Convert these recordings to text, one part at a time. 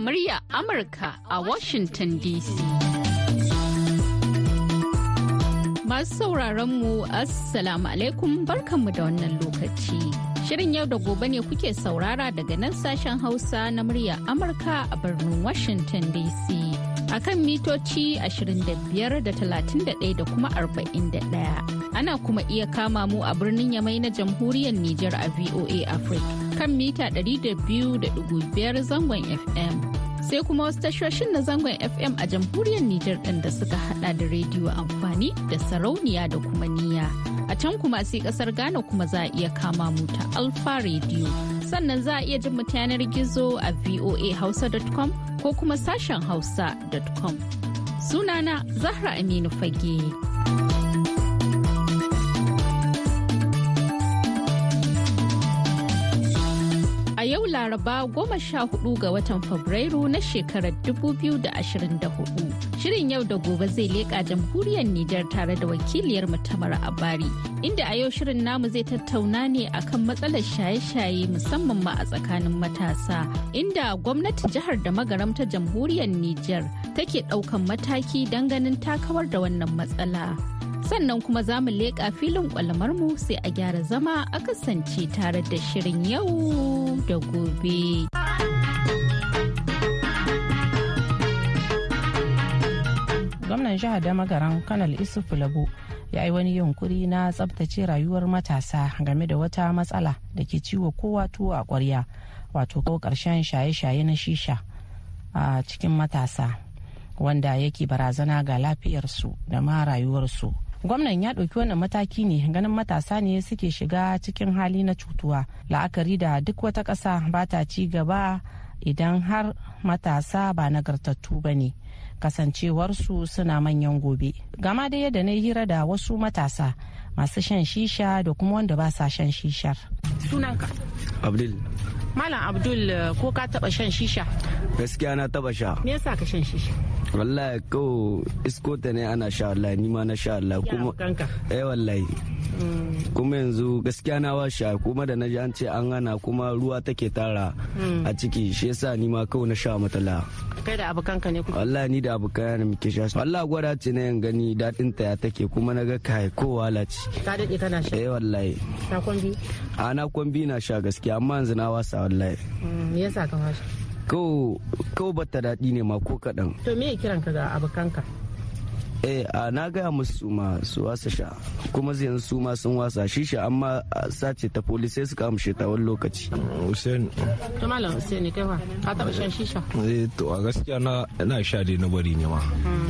Murya Amurka a Washington DC. Masu sauraron mu Assalamu alaikum barkanmu da wannan lokaci. Shirin yau da gobe ne kuke saurara daga nan sashen Hausa na murya Amurka a birnin Washington DC. a kan mitoci 25 da 31 da kuma 41. Ana kuma iya kama mu a birnin Yamai na jamhuriyar Nijar a VOA Africa kan mita 200.5 zangon FM. Sai kuma wasu tashoshin na zangon FM a jamhuriyar Nijar ɗin da suka hada da rediyo amfani da sarauniya da kuma niya. A can kuma sai ƙasar Ghana kuma za a iya kama mu ta Alfa Radio. Sannan za a iya jin yanar gizo a voahausa.com ko kuma sashen hausa.com. Sunana Zahra Aminu Fage. Yau Laraba goma sha huɗu ga watan Fabrairu na shekarar 2024. Shirin yau da gobe zai leƙa jamhuriyar Nijar tare da wakiliyar Tamara Abari. Inda a yau shirin namu zai tattauna ne akan matsalar shaye-shaye musamman ma a tsakanin matasa. Inda gwamnatin jihar da magaramta jamhuriyar Nijar take ɗaukan mataki don ganin takawar da wannan matsala. Sannan kuma za mu leƙa filin mu sai a gyara zama a kasance tare da shirin yau da gobe. gwamnan jihar da magaran kanal isufu labo ya yi wani yunkuri na tsabtace rayuwar matasa game da wata matsala da ke ciwo kowa tuwo a kwarya wato ko ƙarshen shaye-shaye na shisha a cikin matasa wanda yake barazana ga lafiyarsu da ma rayuwarsu gwamnan ya ɗauki wannan mataki ne ganin matasa ne suke shiga cikin hali na cutuwa. La'akari da duk wata ƙasa ba ta ci gaba idan har matasa ba nagartattu ba ne. Kasancewarsu suna manyan gobe. Gama da yadda na hira da wasu matasa masu shan shisha da kuma wanda ba sa shan shishar. Sunanka? Abdul. Malam abdul ko ka taba shan shisha? Gaskiya na taba sha. Me yasa ka shan shisha? Wallahi ko iskota ne ana sha wallahi ni ma na sha wallahi. Kuma eh wallahi. Kuma yanzu gaskiya na wa sha kuma da na ji an ce an hana kuma ruwa take tara a ciki shi yasa ni ma kawai na sha matala kai da abokanka ne kuka wallahi ni da abokan ne muke sha. Wallahi gwada ce na yan gani daɗin ta ya take kuma na ga kai ko wala ce ka daɗe kana sha? Eh wallahi. Na kwambi? A na kwambi na sha gaskiya amma yanzu na wasa. Wallahi me yasa ka washe kawo bata daɗi ne ma ko kaɗan. To me kiran ka ga abokanka? Eh a na gaya musu ma su wasa sha. Kuma yanzu su ma sun wasa. Shisha amma sace ta polis sai suka amshe ta wani lokaci. Hussein. To malam Hussein kai fa? Ka taba shan shisha? eh to a gaskiya na ina sha dai na bari ne ma.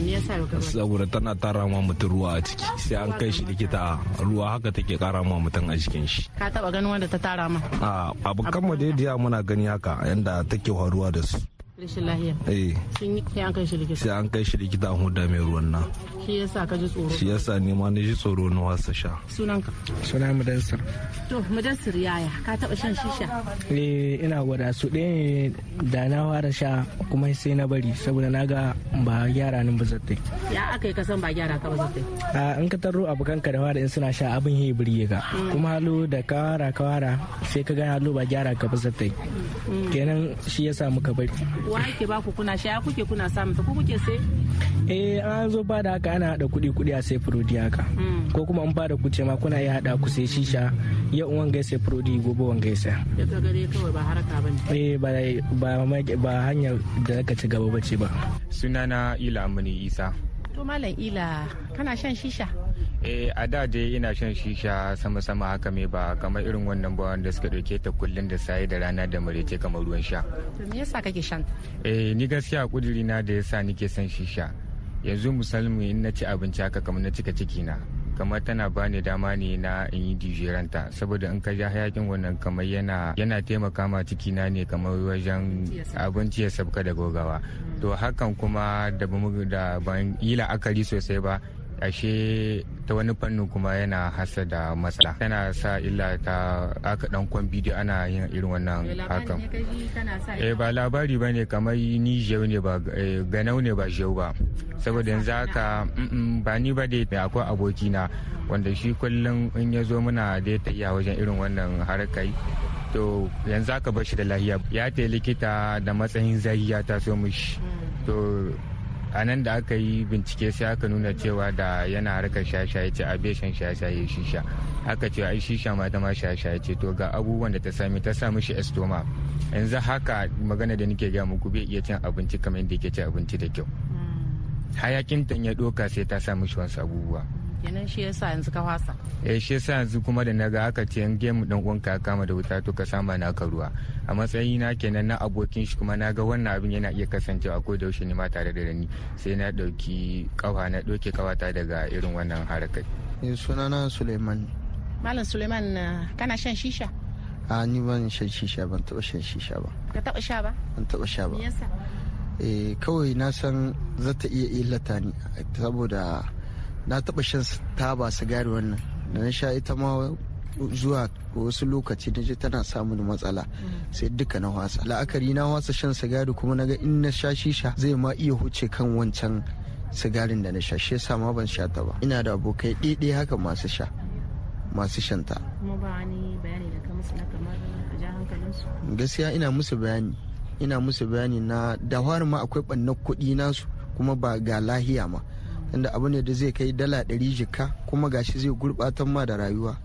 Me yasa ka bari? saboda tana tara ma mutum ruwa a ciki. Sai an kai shi likita. Ruwa haka take kara ma mutum a jikin shi. Ka taba ganin wanda ta tara ma? a abokan mu dai diya muna gani haka yanda take faruwa da su. Rashin lahiya. eh Sun yi sai an kai shi likita. sai an kai shi likita an huda mai ruwan nan Shi yasa ka ji tsoro. shi yasa ni ma ni ji tsoro na wasa sha Sunanka. suna madassar To Mudassir yaya ka taba shan shisha? eh ina gwada su ɗaya ne da na fara sha kuma sai na bari saboda na ga ba gyara ni ba zattai Ya aka yi kasan ba gyara ka ba zai. a in ka taro abokanka da fara in suna sha abin yi birge ka kuma halo da kawara kawara sai ka ga halo ba gyara ka ba zattai kenan shi yasa muka bari Wa yake ba ku kuna sha kuke kuna samun ta ko kuke sai? eh an zo ba da haka ana haɗa kuɗi kuɗi a sai furodi haka. Ko kuma an ba da kuce ma kuna iya haɗa ku sai shisha. Yau wanga ya sai furodi gobe wanga ya sai Ya ka gare kawai ba haraka ba ne. eh ba ba ba hanyar da zaka ci gaba bace ba. Sunana ila amini isa. To malam Ila kana shan shisha? eh a da dai ina shan shisha sama-sama haka mai ba kamar irin wannan ba wanda suka ɗauke ta kullum da saye da rana da marece kamar ruwan sha To me yasa kake shan? eh ni gaskiya kuduri na da yasa nike son shisha yanzu musalmi in na ci abinci haka kamar na cika ciki na kamar tana bani dama ne na in yi dijeranta saboda in ka ja hayakin wannan kamar yana yana taimaka ma ciki na ne kamar wajen abinci ya sabka da gogawa. To hakan kuma da ban yi la'akari sosai ba ashe ta wani fannin kuma yana hasa da matsala. Tana sa illa ta aka dan kwan bidiyo ana yin irin wannan hakan. eh ba labari ba ne kamar ni jeu ne ba eh, ganau ne ba jeu ba. Saboda yanzu haka mm, ba ni ba dai akwai abokina wanda shi kullum in ya zo muna da ta iya wajen irin wannan harkai to yanzu aka bar shi da lahiya ya ta likita da matsayin zahi ya taso mishi. To a nan da aka yi bincike sai aka nuna cewa da yana harkar shaye-shaye ce a shan shaye-shaye shisha. Aka ce ai shisha ma ta ma shaye-shaye ce. To ga abubuwan da ta sami ta sa mishi estoma. Yanzu haka magana da nake ga muku bai iya cin abinci kamar yadda yake cin abinci da kyau. Hayakin ta ya doka sai ta sa mishi wasu abubuwa. Kenan shi yasa yanzu ka fasa. Eh shi yasa yanzu kuma da na ga aka ce yan gemu dan uwanka kama da wuta to ka sama naka ruwa. A matsayi na kenan na abokin shi kuma na ga wannan abin yana iya kasancewa ko da yaushe ne ma tare da ni. Sai na ɗauki kafa na doke ƙawata daga irin wannan harakai sunana suleiman. Malam suleiman kana shan shisha? A ni ban shan shisha ban taba shan shisha ba. Ka taba sha ba? Ban taba sha ba. Me yasa? Eh kawai na san za ta iya illata ni saboda na taba shan taba sigari wannan. Da na sha ita ma zuwa wasu lokaci na je tana samun matsala. Sai duka na wasa la'akari na wasa shan sigari kuma na ga in na sha shisha zai ma iya huce kan wancan sigarin da na sha. Shi yasa ma ban sha ta ba. Ina da abokai ɗaiɗai haka masu sha masu shanta kuma ba wani bayani da ka musu na kamar a ja hankalinsu gaskiya ina musu bayani. Ina musu bayani na da ma akwai ɓannan kuɗi nasu kuma ba ga lahiya ma. Inda abu ne da zai kai dala ɗari jika kuma gashi zai gurɓatar ma da rayuwa.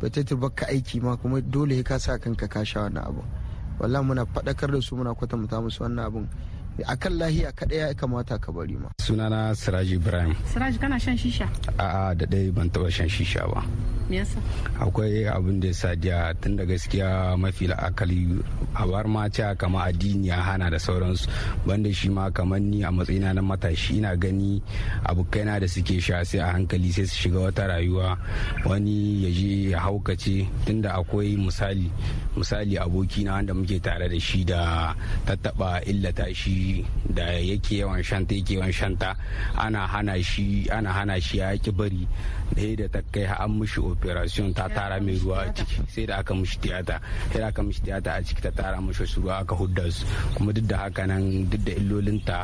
Ba ta baka aiki ma kuma dole ka sa kanka ka sha wannan abu. Walla muna faɗakar da su muna kwatanta musu wannan abun. Akan lahiya kaɗai ya kamata ka bari ma. Sunana siraji ibrahim. Siraji kana shan shisha? A'a da ɗaya ban taɓa shan shisha ba. Me yasa? Akwai abin da ya sadiya tun da gaskiya mafi la'akali a bar ma cewa kama addini ya hana da sauransu. Banda shi ma kamar ni a matsayina na matashi ina gani abokaina da suke sha sai a hankali sai su shiga wata rayuwa. Wani ya je ya haukace tunda akwai misali misali abokina wanda muke tare da shi da tattaba illata shi da yake yawan shanta yake yawan shanta ana hana shi ana hana shi ya ki bari. Da da ta kai an mishi operation ta tara mai ruwa a ciki. Sai da aka mishi tiyata. Sai da aka mishi tiyata a ciki ta tara mishi su ruwa aka hudda su. Kuma duk da haka nan duk da illolinta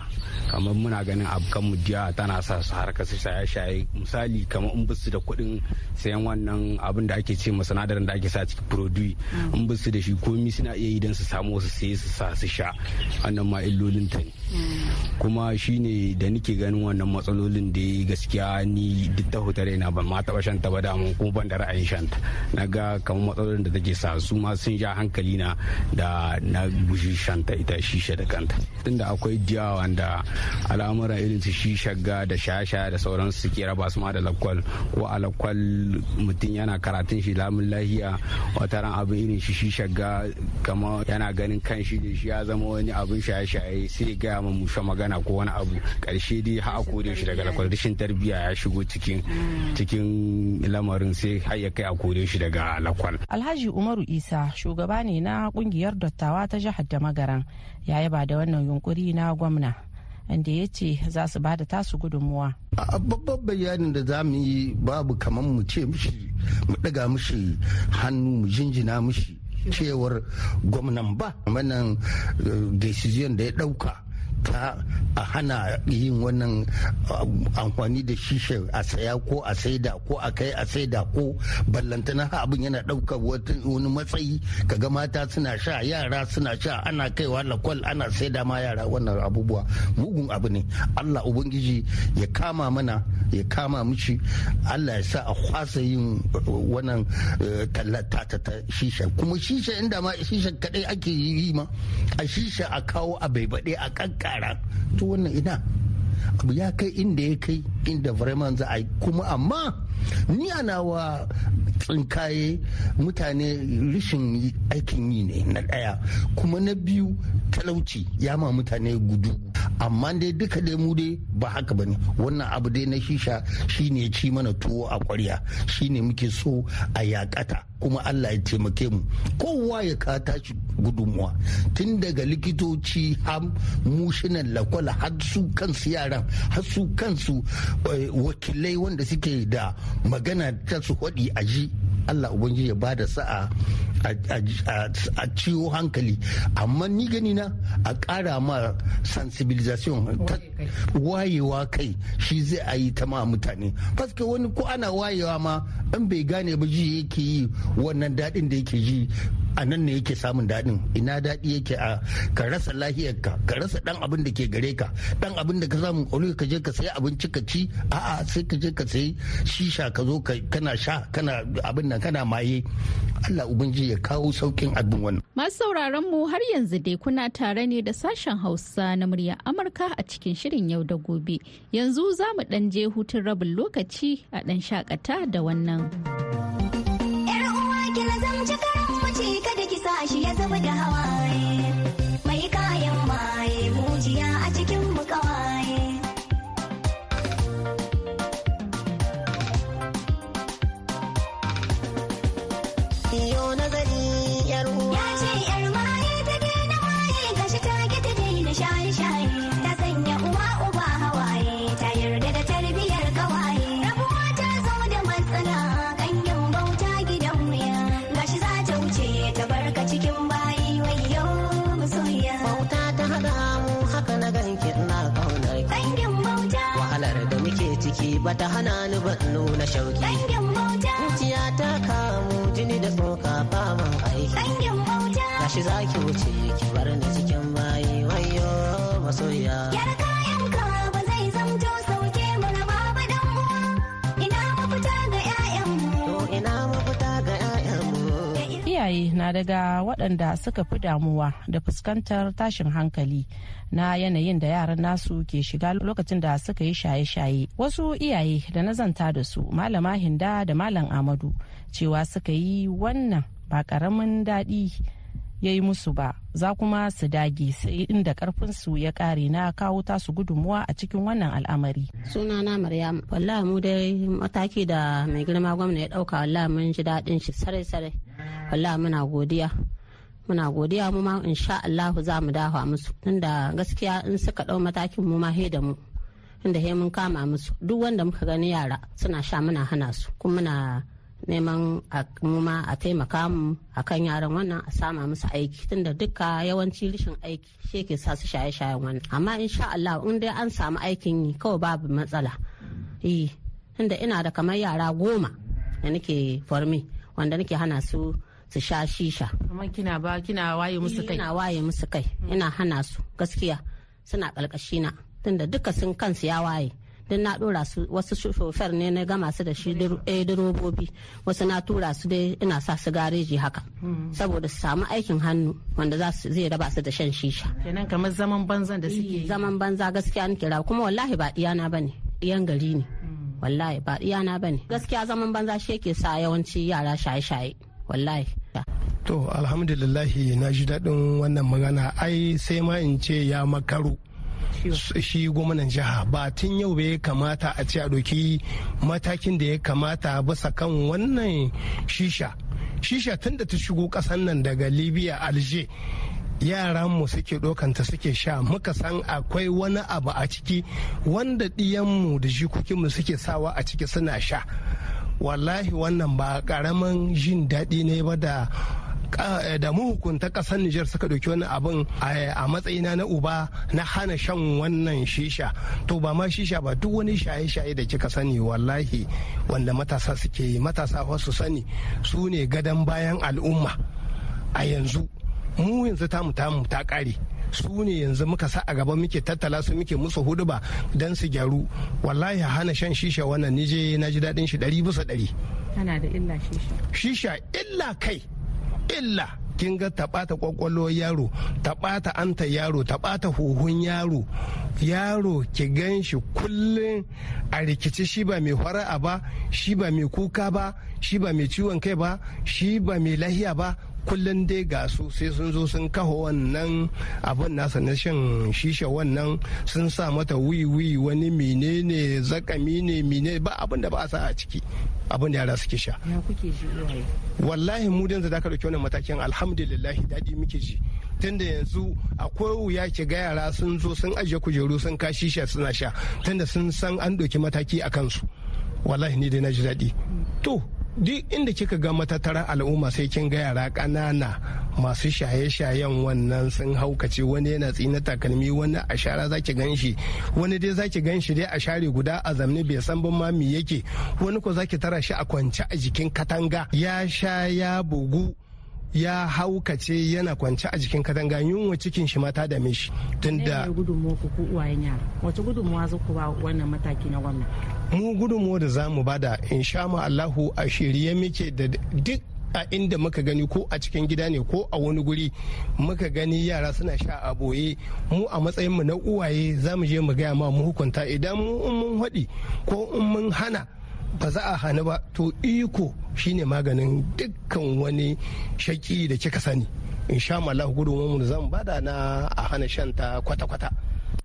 kamar muna ganin abokan mu jiya tana sa su harkar su shaye shaye misali kamar in bisu da kuɗin sayan wannan abin da ake ce sinadarin da ake sa ciki produit in bisu da shi komi suna iya yi don su samu su sai su sa su sha. Wannan ma illolinta ne. Kuma shine da nake ganin wannan matsalolin da gaskiya ni duk ta hutare na ban ma taba shanta ba da mun kuma ban da ra'ayin shanta. Na ga kamar matsalolin da take sa su ma sun ja hankali na da na guji shanta ita shisha da kanta. Tunda akwai diya wanda al'amura irin su shisha ga da shasha da sauran su ke raba su ma da lakwal. Ko a lakwal mutum yana karatun shi lamun lahiya wata ran abin irin shi shisha ga kama yana ganin kan shi da shi ya zama wani abin shaye-shaye sai gaya ma musha magana ko wani abu. Karshe dai ha a kore shi daga lakwal. Rashin tarbiyya ya shigo cikin cikin lamarin sai har ya kai a kore shi daga lakwal. Alhaji Umaru Isa shugaba ne na ƙungiyar dattawa ta jihar da magaran ya yaba da wannan yunkuri na gwamna. inda ya ce za su ba da tasu gudunmuwa. a babban bayanin da za mu yi babu kamar mu ce mishi mu ɗaga mishi hannu mu jinjina mishi cewar gwamnan ba wannan decision da ya ɗauka ta a hana yin wannan amfani da shisha a saya ko a saida ko a kai a saida ko ballantana abin yana ɗaukar wani matsayi. Kaga mata suna sha yara suna sha ana kaiwa lakwal ana saida ma yara wannan abubuwa. Mugun abu ne. Allah ubangiji ya kama mana ya kama mishi. Allah ya sa a kwasa yin wannan tallata ta shisha kuma shisha inda ma shisha kadai ake yi ma a shisha a kawo a baibaɗe a kanka yara to wannan ina? Abu ya kai inda ya kai inda vraiment za a yi. Kuma amma ni ana wa tsinkaye mutane rishin aikin yi ne na ɗaya. Kuma na biyu talauci ya ma mutane gudu. Amma dai duka dai mu dai ba haka ba ne. Wannan abu dai na shisha shine ci mana tuwo a kwarya shine muke so a yakata kuma Allah ya taimake mu. Kowa ya ka tashi gudunmuwa. Tun daga likitoci har mushinan lakwala har su kansu yaran har su kansu wakilai wanda suke da magana ta su faɗi a ji. Allah ubangiji ya ba da sa'a a ciwo hankali. Amma ni gani na a ƙara ma sensibilisation wayewa kai shi zai a yi ta ma mutane. Paske wani ko ana wayewa ma in bai gane ba ji yake yi wannan daɗin da yake ji a nan ne yake samun daɗin. Ina daɗi yake a ka rasa lahiyarka ka rasa ɗan abin da ke gare ka. Ɗan abin da ka samu ƙwaro ka je ka sayi abinci ka ci a'a sai ka je ka sayi shisha ka zo kana sha kana abin nan kana maye. Allah ubangiji ya kawo saukin abin wannan. Masu sauraron mu har yanzu dai kuna tare ne da sashen Hausa na murya Amurka a cikin shirin yau da gobe. Yanzu za mu ɗan je hutun rabin lokaci a ɗan shakata da wannan. kada ki sa shi ya zama da hawaye bata hana ni ba nuna shauki. Zuciya ta kamu jini da tsoka faman aiki. Gashi za ki wuce ki bar ni cikin bayi. Wayo masoya. Na daga waɗanda suka fi damuwa da fuskantar tashin hankali na yanayin da yaran nasu ke shiga lokacin da suka yi shaye-shaye. Wasu iyaye da na zanta da su malama hinda da malam amadu cewa suka yi wannan ba ƙaramin daɗi ya yi musu ba. Za kuma su dage sai inda karfinsu ya kare na kawo tasu gudunmuwa a cikin wannan al'amari. sunana maryam. Wallahi mu dai mataki da mai girma gwamna ya ɗauka wallahi mun ji daɗin shi sarai wallahi muna godiya. Muna godiya mu ma insha Allah za mu dafa musu. Tunda gaskiya in suka ɗau matakin mu ma he da mu inda he mun kama musu. Duk wanda muka gani yara suna sha muna hana su. Kuma muna neman mu ma a taimaka mu a kan yaran wannan a sama musu aiki. Tunda duka yawanci rashin aiki shi ke sa su shaye-shayen wannan. Amma insha Allah in dai an samu aikin yi kawai babu matsala. Eh tunda ina da kamar yara goma da nake formi wanda nake hana su su sha shisha. Kamar kina ba kina waye musu kai. Ina waye musu kai. Ina hana su gaskiya. Suna kalkashi na. Tunda duka sun kansu ya waye. Don na dora su wasu shofar ne na gama su da shi direbobi wasu na tura su dai ina sa su gareji haka. Saboda su samu aikin hannu wanda za su zai raba su da shan shisha. Kenan kamar zaman banzan da suke zaman banza gaskiya ni kira kuma wallahi ba diyana ba ne. Diyan gari ne. Wallahi ba diyana ba ne. Gaskiya zaman banza shi yake sa yawanci yara shaye-shaye. Wallahi. To alhamdulillahi na ji daɗin wannan magana. Ai sai ma in ce ya makaru. Shi gwamnan jiha ba tun yau bai kamata a ce a ɗauki matakin da ya kamata bisa kan wannan shisha. Shisha tun da ta shigo ƙasan nan daga libya alger yaranmu suke ɗaukanta suke sha. Muka san akwai wani abu a ciki wanda ɗiyanmu da jikokinmu suke sawa a ciki suna sha. Wallahi wannan ba ƙaramin jin daɗi ne ba da da mahukunta ƙasar Nijar suka ɗauki wani abin a matsayina na uba na hana shan wannan shisha. To ba ma shisha ba duk wani shaye-shaye da kika sani wallahi wanda matasa suke yi matasa wasu sani su ne gadon bayan al'umma. A yanzu mu yanzu tamu tamu ta ƙare. Su ne yanzu muka sa a gaba muke tattala su muke musu huduba don su gyaru. Wallahi hana shan shisha wannan nije na ji daɗin shi ɗari bisa ɗari. Tana da illa shisha. Shisha illa kai. Illa kin ga ta ɓata kwakwalwar yaro ta ɓata anta yaro ta ɓata huhun yaro. Yaro ki gan shi kullum a rikici shi ba mai fara'a ba shi ba mai kuka ba shi ba mai ciwon kai ba shi ba mai lahiya ba kullum dai ga su sai sun zo sun kaho wannan abin nasa na shan shisha wannan sun sa mata wiwi wani menene zakami ne mene ba abin da ba a sa a ciki abin da yara suke sha. Wallahi mu da da ka ɗauki wannan matakin alhamdulillah daɗi muke ji. Tunda yanzu akwai wuya ki ga yara sun zo sun ajiye kujeru sun ka shisha suna sha tunda sun san an ɗauki mataki a kansu. Wallahi ni dai na ji daɗi. To duk inda kika ga matattarar al'umma sai kin ga yara ƙanana masu shaye-shayen wannan sun haukace. Wani yana tsina takalmi wani a shara zaki gan shi. Wani dai zaki gan shi dai a share guda a zamne bai san ban ma me yake. Wani ko zaki tara shi a kwance a jikin katanga. Ya sha ya bugu. Ya haukace yana kwance a jikin katanga yunwa cikin shi mata da mishi tunda ne gudunmuwa ku ku uwayen yara? Wace gudunmuwa za ku ba wannan mataki na gwamna? Mu gudunmuwa da za mu ba da insha Allahu a shirye muke da duk a inda muka gani ko a cikin gida ne ko a wani guri muka gani yara suna sha a ɓoye mu a matsayin mu na uwaye za mu je mu gaya ma mu hukunta idan mu mun haɗi ko in mun hana ba za a hana ba to iko shine maganin dukkan wani shaki da kika sani insha Allah gudunmu da za mu ba da na a hana shanta kwata-kwata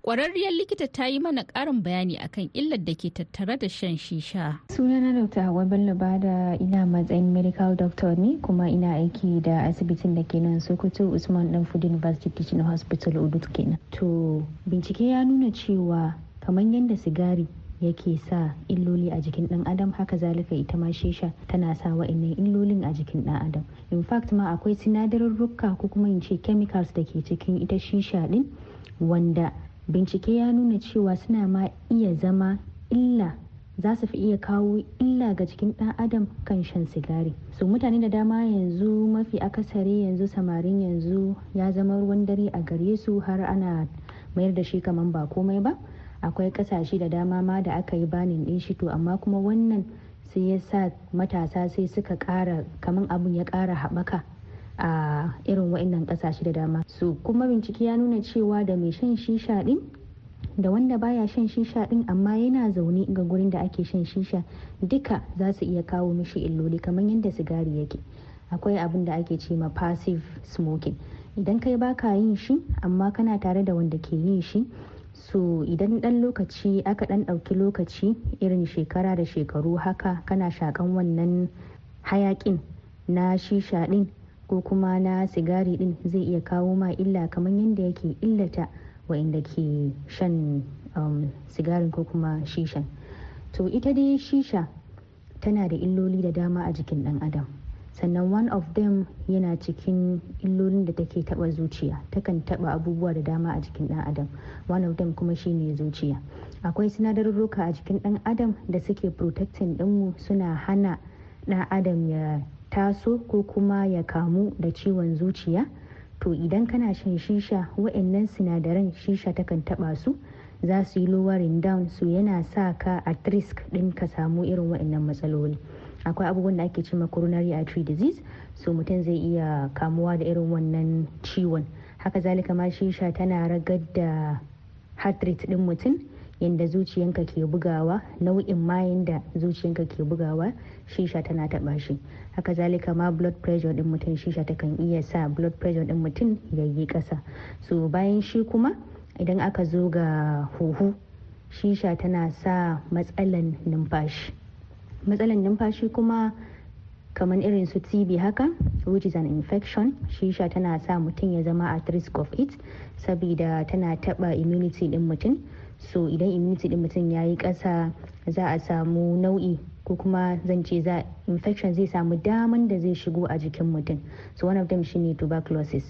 Kwararriyar likita ta yi mana ƙarin bayani akan illar da ke tattare da shan shisha. Sunana Dr. Hawa Bello Bada ina matsayin medical doctor ne kuma ina aiki da asibitin da ke nan Sokoto Usman Danford University Teaching Hospital Udut kenan. To bincike ya nuna cewa kamar yadda sigari yake sa illoli a jikin dan adam. Haka zalika ita ma shisha tana sa wa'annan illolin a jikin dan adam. In fact ma akwai sinadarurruka ko kuma in ce chemicals da ke cikin ita shisha din wanda bincike ya nuna cewa suna ma iya zama illa za su fi iya kawo illa ga jikin dan adam kan shan sigari. So mutane da dama yanzu mafi akasari yanzu samarin yanzu ya zama ruwan dare a gare su har ana mayar da shi kaman ba komai ba. Akwai ƙasashe da dama ma da aka yi banin din shi to amma kuma wannan sai ya sa matasa sai suka kara kaman abun ya kara haɓaka a irin wa'annan ƙasashe da dama. Su kuma bincike ya nuna cewa da mai shan shisha din da wanda baya shan shisha din amma yana zaune ga gurin da ake shan shisha duka za su iya kawo mishi illoli kamar yadda sigari yake. Akwai abin da ake ce ma passive smoking. Idan kai baka yin shi amma kana tare da wanda ke yin shi so idan dan lokaci aka dan ɗauki lokaci irin shekara da shekaru haka kana shakan wannan hayakin na shisha din ko kuma na sigari din zai iya kawo ma illa kamar yadda yake illata wa'inda ke shan um, sigarin ko kuma shishan. To ita dai shisha tana da illoli da dama a jikin dan adam. Sannan one of them yana cikin illolin da take taba zuciya. Takan taba abubuwa da dama a jikin dan adam. One of them kuma shine zuciya. Akwai sinadarurruka a jikin dan adam da suke protecting dinmu suna hana dan adam ya taso ko kuma ya kamu da ciwon zuciya. To idan kana shan shisha wa'annan sinadaran shisha takan taba su za su yi lowering down su yana sa ka at risk din ka samu irin wa'annan matsaloli. Akwai abubuwan da ake cewa coronary artery disease so mutum zai iya kamuwa da irin wannan ciwon. Haka zalika ma shisha tana ragar da heart rate din mutum yadda zuciyanka ke bugawa nau'in mayin da zuciyanka ke bugawa shisha tana taba shi. Haka zalika ma blood pressure din mutum shisha takan iya sa blood pressure din mutum ya yi kasa so bayan shi kuma idan aka zo ga huhu shisha tana sa matsalan numfashi. Matsalan numfashi kuma kamar irin su tb haka which is an infection shisha tana sa mutum ya zama at risk of it saboda tana taba immunity din mutum. So idan immunity din mutum ya yi ƙasa za a samu nau'i ko kuma zan ce za infection zai samu daman da zai shigo a jikin mutum. So one of them shine tuberculosis.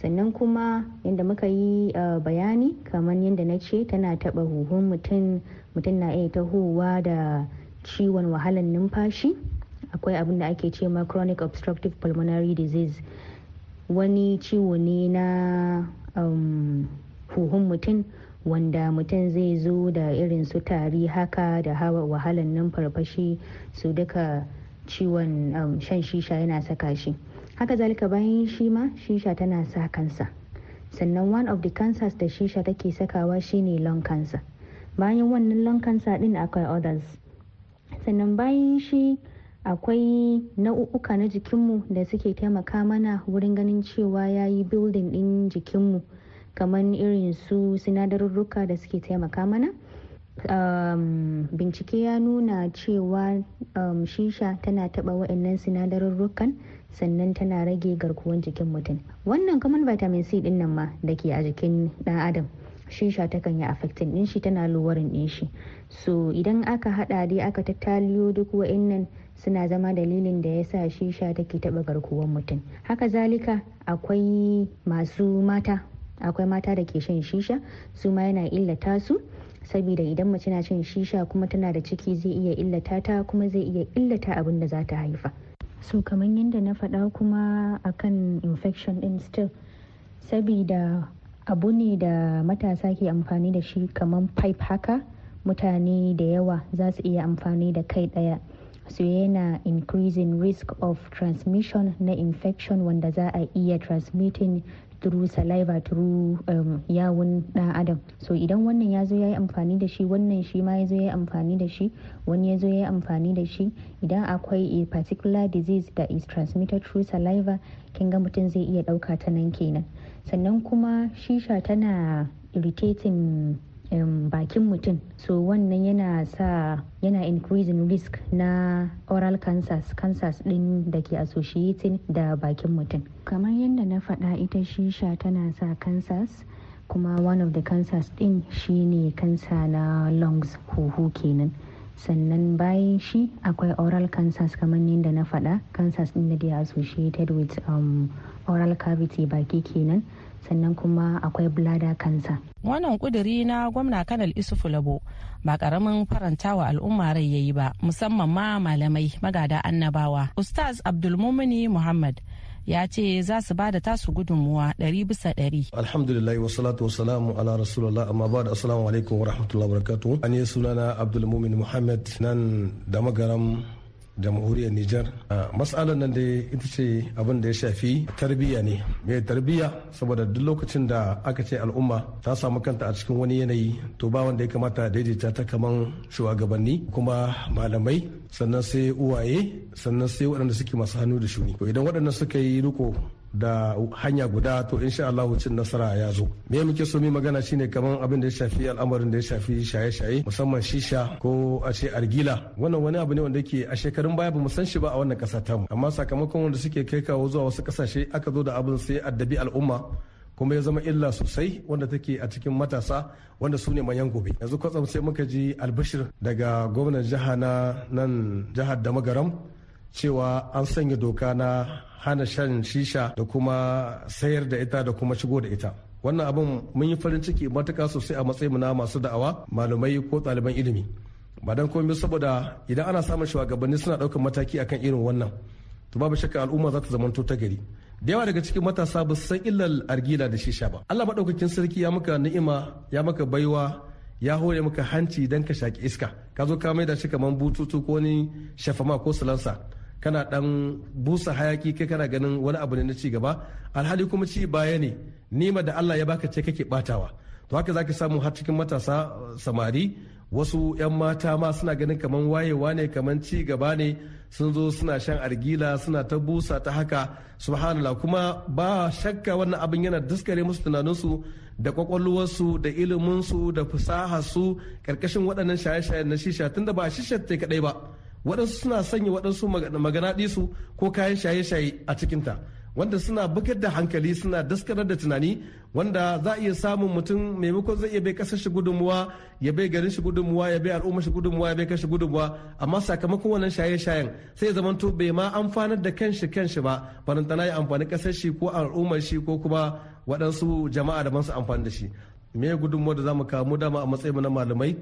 Sannan kuma yadda muka yi bayani kamar yadda na ce tana taba huhun mutum mutum na iya tahowa da ciwon wahalan numfashi. Akwai abin da ake ce ma chronic obstructive pulmonary disease. Wani ciwo ne na um, huhun mutum wanda mutum zai zo da irin su tari haka da hawa wahalan numfarfashi su duka ciwon um, shan shisha yana saka shi. Haka zalika bayan shi ma shisha tana sa kansa. Sannan one of the cancers da shisha take sakawa shine lung cancer. Bayan wannan lung cancer din akwai others. Sannan bayan shi akwai nau'uka na jikinmu da suke taimaka mana wurin ganin cewa ya yi building din jikinmu kamar irin su sinadarurruka da suke taimaka mana. Um, bincike ya nuna cewa um, shisha tana taba wa'annan sinadarurrukan sannan tana rage garkuwan jikin mutum. Wannan kamar vitamin c ɗin nan ma da ke a jikin dan adam. Shisha takan yi affecting din shi tana lowering din shi. So idan aka hada dai aka tattaliyo duk wa'annan suna zama dalilin da ya sa shisha take taba garkuwan mutum. Haka zalika akwai masu mata akwai mata da ke shan shisha su ma yana illata su saboda idan mace na shan shisha kuma tana da ciki zai iya illata ta kuma zai iya illata abin da za ta haifa. So kamar yadda na faɗa kuma akan infection din still sabida abu ne da matasa ke amfani da shi kamar pipe haka. Mutane da yawa za su iya amfani da kai ɗaya. So yana increasing risk of transmission na infection wanda za a iya transmitting through saliva through um, yawun dan adam. So idan wannan ya zo ya yi amfani da shi wannan shi ma ya zo ya yi amfani da shi wani ya zo ya yi amfani da shi idan akwai a particular disease that is transmitted through saliva kin ga mutum zai iya ɗauka ta nan kenan. Sannan kuma shisha tana irritating um, bakin mutum. So wannan yana sa yana increasing risk na oral cancers cancers din da ke associating da bakin mutum. Kamar yadda na faɗa ita shisha tana sa cancers. Kuma one of the cancers din shine cancer na lungs huhu kenan. Sannan bayan shi akwai oral cancers kamar yadda na faɗa cancers din da they associated with um, oral cavity baki kenan sannan kuma akwai bladder cancer. Wannan kuduri na gwamna kanal Isufu Labo ba ƙaramin faranta wa al'umma rai yayi ba musamman ma malamai magada annabawa. Ustaz Abdulmumini Muhammad ya ce za su ba da tasu gudunmuwa ɗari bisa ɗari. Alhamdulillah wa salatu wa salamu ala rasulullah amma ba da assalamu alaikum wa rahmatullahi wa barakatuhu. Ani sunana Abdulmumin Muhammad nan da magaram jamhuriyar Nijar. Matsalar nan dai ita ce abin da ya shafi tarbiyya ne. Mai tarbiyya saboda duk lokacin da aka ce al'umma ta samu kanta a cikin wani yanayi to ba wanda ya kamata daidaita ta kaman shugabanni kuma malamai sannan sai uwaye sannan sai waɗanda suke masu hannu da shuni. Idan waɗannan suka yi riko da hanya guda to insha Allah cin nasara ya zo. Me muke so mu magana shine kaman abin da ya shafi al'amarin da ya shafi shaye-shaye musamman shisha ko a ce argila. Wannan wani abu ne wanda yake a shekarun baya ba mu san shi ba a wannan kasa tamu. Amma sakamakon wanda suke kai kawo zuwa wasu ƙasashe aka zo da abin sai addabi al'umma kuma ya zama illa sosai wanda take a cikin matasa wanda su ne manyan gobe. Yanzu kwatsam sai muka ji albishir daga gwamnan jiha na nan jihar da magaram cewa an sanya doka na hana shan shisha da kuma sayar da ita da kuma shigo da ita. Wannan abin mun yi farin ciki matuka sosai a matsayin na masu da'awa malamai ko ɗaliban ilimi. Ba dan komai saboda idan ana samun shugabanni suna ɗaukar mataki akan irin wannan to babu shakka al'umma za ta zamanto ta gari. Da yawa daga cikin matasa ba su san illar argila da shisha ba. Allah maɗaukakin sarki ya maka ni'ima ya maka baiwa ya hore maka hanci dan ka shaki iska. Ka zo ka mai da shi kamar bututu ko ni shafama ko silansa. Kana dan busa hayaki kai kana ganin wani abu ne na ci gaba alhali kuma ci baya ne nima da Allah ya baka ce kake batawa. To haka zaka samu har cikin matasa samari wasu 'yan mata ma suna ganin kaman wayewa ne kaman ci gaba ne sun zo suna shan argila suna ta busa ta haka. Subhanallah kuma ba shakka wannan abin yana daskare musu tunaninsu da kwakwalwarsu da iliminsu da fasaharsu ƙarƙashin waɗannan shaye-shayen na shisha tunda ba shisha ta kadai ba. Waɗansu suna sanya waɗansu maganaɗisu ko kayan shaye-shaye a cikinta wanda suna bugar da hankali suna daskarar da tunani wanda za a iya samun mutum maimakon zai iya bai ƙasar shi gudunmuwa ya bai garin shi gudunmuwa ya bai al'ummar shi gudunmuwa ya bai kashi gudunmuwa. Amma sakamakon wannan shaye-shayen sai ya zamanto bai ma amfanar da kanshi kanshi ba barantana ya amfani ƙasar shi ko al'ummar shi ko kuma waɗansu jama'a da su amfani da shi. Me gudunmuwa da za mu kawo? Mu dama a matsayin na malamai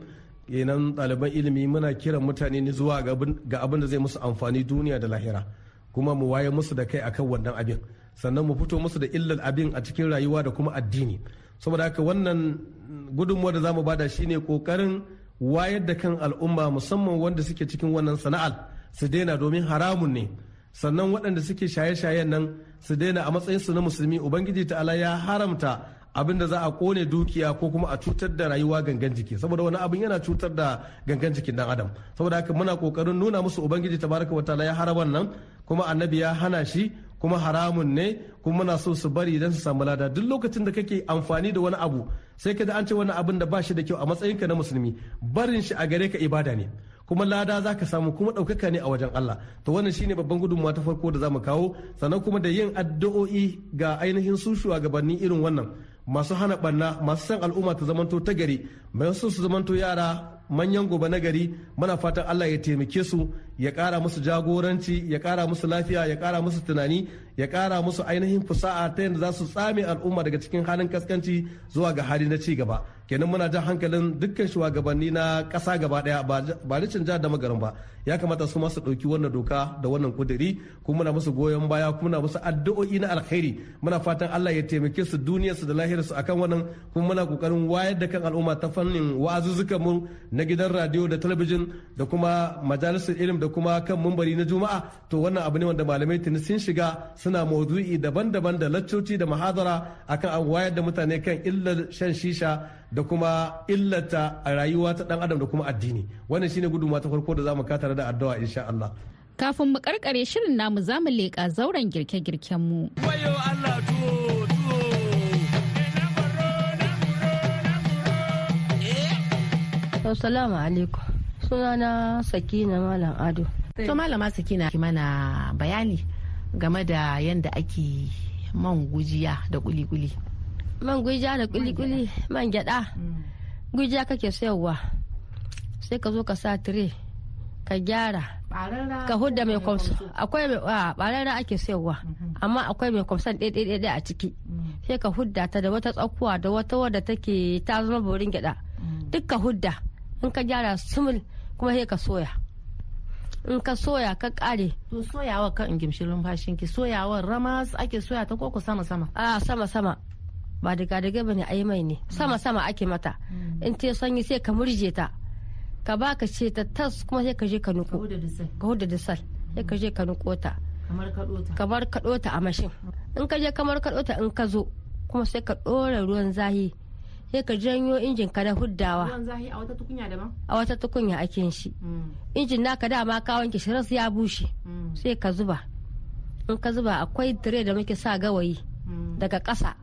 kenan ɗaliban ilimi muna kiran mutane ne zuwa ga abin da zai musu amfani duniya da lahira. Kuma mu waye musu da kai akan wannan abin. Sannan mu fito musu da illar abin a cikin rayuwa da kuma addini. Saboda haka wannan gudunmuwa da za mu ba da shine ƙoƙarin wayar da kan al'umma musamman wanda suke cikin wannan sana'ar su daina domin haramun ne. Sannan waɗanda suke shaye-shayen nan su daina a matsayin su na musulmi ubangiji ta'ala ya haramta abin da za a ƙone dukiya ko kuma a cutar da rayuwa gangan jiki. Saboda wani abin yana cutar da gangan jikin dan adam. Saboda haka muna ƙoƙarin nuna musu ubangiji tabaraka wa ta'ala ya hara wannan kuma annabi ya hana shi kuma haramun ne kuma muna so su bari idan su samu lada. Duk lokacin da kake amfani da wani abu sai ka an ce wani abin da ba shi da kyau a matsayinka na musulmi barin shi a gare ka ibada ne. Kuma lada za ka samu kuma ɗaukaka ne a wajen Allah. To wannan shine babban gudunmawa ta farko da za mu kawo. Sannan kuma da yin addu'o'i ga ainihin su shugabanni irin wannan. Masu hana barna masu san al'umma ta zamanto ta gari mai su su zamanto yara manyan gobe na gari muna fatan Allah ya taimake su ya kara musu jagoranci ya kara musu lafiya ya kara musu tunani ya kara musu ainihin fusa'a ta yadda za su tsame al'umma daga cikin halin kaskanci zuwa ga hali na ci gaba. Kenan muna jan hankalin dukkan shugabanni na ƙasa gaba ɗaya ba da jihar da magarin ba. Ya kamata su masu ɗauki wannan doka da wannan kuduri kuma muna musu goyon baya kuma muna musu addu'o'i na alkhairi. Muna fatan Allah ya taimake su duniyar su da lahiyar su akan wannan kuma muna ƙoƙarin wayar da kan al'umma ta fannin wa'azuzzukan mu na gidan radio da talabijin da kuma majalisar ilim da kuma kan mumbari na juma'a. To wannan abu ne wanda malamai tuni sun shiga suna maudu'i daban-daban da laccoci da mahadara akan an wayar da mutane kan illar shan shisha da kuma illata a rayuwa ta dan adam da kuma addini. Wannan shine gudunmawa ta farko da za mu katara da addu'a insha Allah. Kafin mu karkare shirin namu za mu leƙa zauren girke-girken mu. Allah tuwo Assalamu alaikum. Sunana Sakina Malam Ado. To Malama Sakina ki mana bayani game da yadda ake man gujiya da kuli-kuli. Man gujiya da kuli-kuli man gyada. Gujiya kake sayarwa. Sai ka zo ka sa tire ka gyara. Ka hudda mai kwamsa. Akwai mai barara ake sayarwa. Amma akwai mai kwamsan ɗaya a ciki. Sai ka hudda ta da wata tsakuwa da wata wadda take ta zama borin gyada. Duk ka hudda. In ka gyara sumul kuma sai ka soya. In ka soya ka kare to soyawa kan in gimshi lumfashin ki soyawa ramas ake soya ta koko sama sama? A sama sama. Ba daga daga ba ne ai mai ne. Sama sama ake mata. In ta sanyi sai ka murje ta. Ka baka ce ta tas kuma sai ka je ka nuko ka huda da sal. Sai ka je ka nuko ta. Kamar kaɗo ta. A mashin. In ka je kamar kaɗo ta in ka zo kuma sai ka ɗora ruwan zahi. Sai ka janyo injin ka na huddawa. A wata tukunya daban? A wata tukunya ake yin shi. Injin naka dama ka wanke shi ras ya bushe. Sai ka zuba. In ka zuba akwai tire da muke sa gawayi daga ƙasa.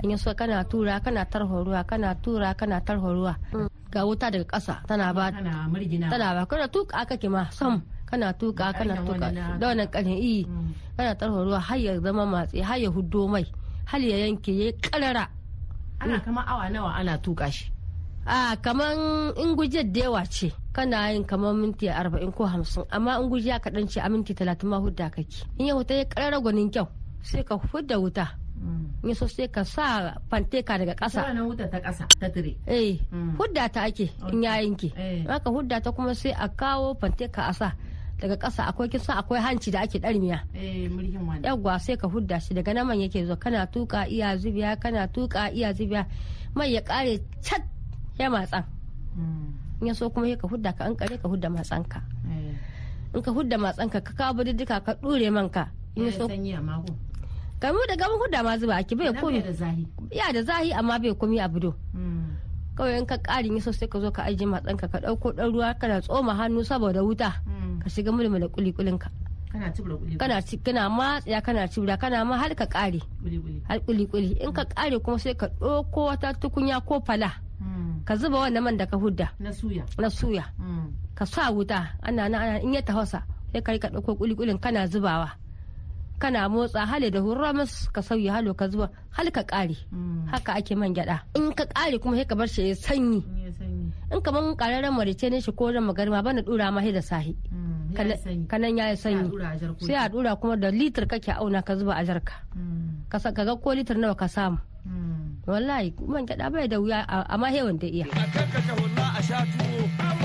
An yi so kana tura kana tarho ruwa kana tura kana tarho ruwa. Ga wuta daga ƙasa tana ba tana ba. Kana tuka kake ma sam. Kana tuka kana tuka da wannan ƙarfin iyi kana tarho ruwa har ya zama matsi har ya huddo mai. Har ya yanke ya karara ana kama awa nawa ana tuka shi? A kaman in gujiyar da yawa ce kana yin kamar minti arba'in ko hamsin amma in gujiya kaɗan ce a minti talatin ma hudda kake. In ya wuta ya ƙarara gwanin kyau sai ka hudda wuta. In so sai ka sa fanteka daga ƙasa. Wannan wuta ta ƙasa ta tire. Eh hudda ta ake in ya yanke. Haka hudda ta kuma sai a kawo fanteka a sa. Daga ƙasa akwai kisa akwai hanci da ake ɗarmiya yawwa sai ka hudda shi. Daga naman yake zo kana tuka iya zubiya kana tuka iya zubiya. Mai ya ƙare cat ya matsan in ya so kuma ka hudda ka an kare ka hudda matsanka. In ka hudda matsanka ka kawo duka ka ɗure manka in ya so gamu da gamu hudda ma zuba ake bai komi. ya da zahi amma bai komi a budo. Kawai in ka ƙari so sai ka zo ka ajiye matsanka ka ɗauko ɗan ruwa kana tsoma hannu saboda wuta. Ka shiga mulmula kulikulin ka. Kana ci kana matsaya kana cibra kana ma har ka kare har kulikuli in ka kare kuma sai ka ɗauko wata tukunya ko fala. Ka zuba wannan man da ka hudda. Na suya. Na suya. Ka sa wuta. Ana ana in ya tafasa sai ka ka ɗauko kulikulin kana zubawa. Kana motsa hali da hurramus ka sauya halo ka zuba hal ka kare haka ake man gyada in ka kare kuma sai ka bar shi ya sanyi. In kaman kararren marice ne shi ko ran magarma bana dura ma da sahi. Kanan ya yi sanyi. Sai a dura kuma da litir kake auna ka zuba a jarka. Ka ga ko litir nawa ka samu. Wallahi man gyada bai da wuya amma hewan da iya. To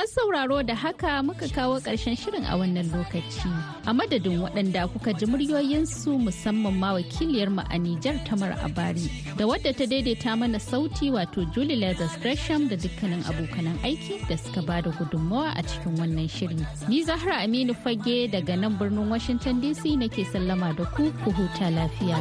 masu sauraro da haka muka kawo ƙarshen shirin a wannan lokaci. A madadin waɗanda kuka ji muryoyinsu musamman ma wakiliyar mu a Nijar Tamar Abari da wadda ta daidaita mana sauti wato Julie Leathers Gresham da dukkanin abokanan aiki da suka ba da gudunmawa a cikin wannan shiri. Ni Zahra Aminu Fage daga nan birnin Washington DC nake sallama da ku ku huta lafiya.